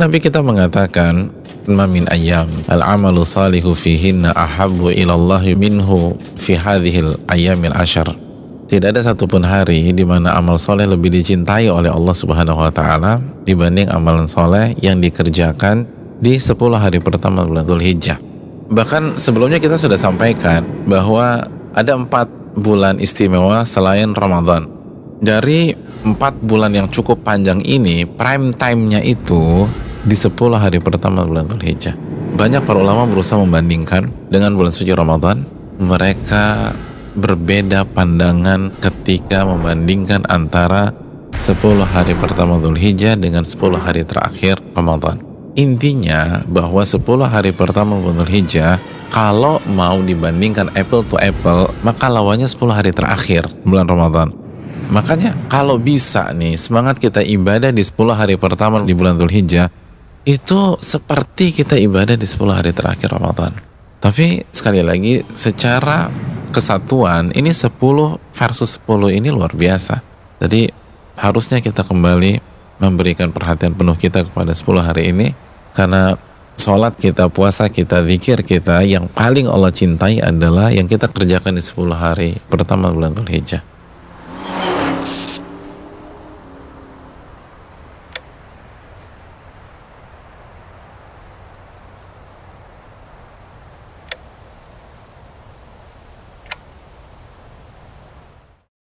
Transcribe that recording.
Nabi kita mengatakan ma min ayyam al-amalu salihu fihinna ahabbu ilallah minhu fi hadhil ayyamil ashar tidak ada satupun hari di mana amal soleh lebih dicintai oleh Allah Subhanahu wa taala dibanding amalan soleh yang dikerjakan di 10 hari pertama bulan Dzulhijjah. Bahkan sebelumnya kita sudah sampaikan bahwa ada empat bulan istimewa selain Ramadan. Dari empat bulan yang cukup panjang ini, prime time-nya itu di 10 hari pertama bulan Dzulhijjah. Banyak para ulama berusaha membandingkan dengan bulan suci Ramadan. Mereka berbeda pandangan ketika membandingkan antara 10 hari pertama Dhul Hijjah dengan 10 hari terakhir Ramadan. Intinya bahwa 10 hari pertama Dhul Hijjah kalau mau dibandingkan apple to apple maka lawannya 10 hari terakhir bulan Ramadan. Makanya kalau bisa nih semangat kita ibadah di 10 hari pertama di bulan Dhul Hijjah itu seperti kita ibadah di 10 hari terakhir Ramadan. Tapi sekali lagi secara kesatuan ini 10 versus 10 ini luar biasa. Jadi harusnya kita kembali memberikan perhatian penuh kita kepada 10 hari ini karena sholat kita, puasa kita, zikir kita yang paling Allah cintai adalah yang kita kerjakan di 10 hari pertama bulan Dhul Hijjah.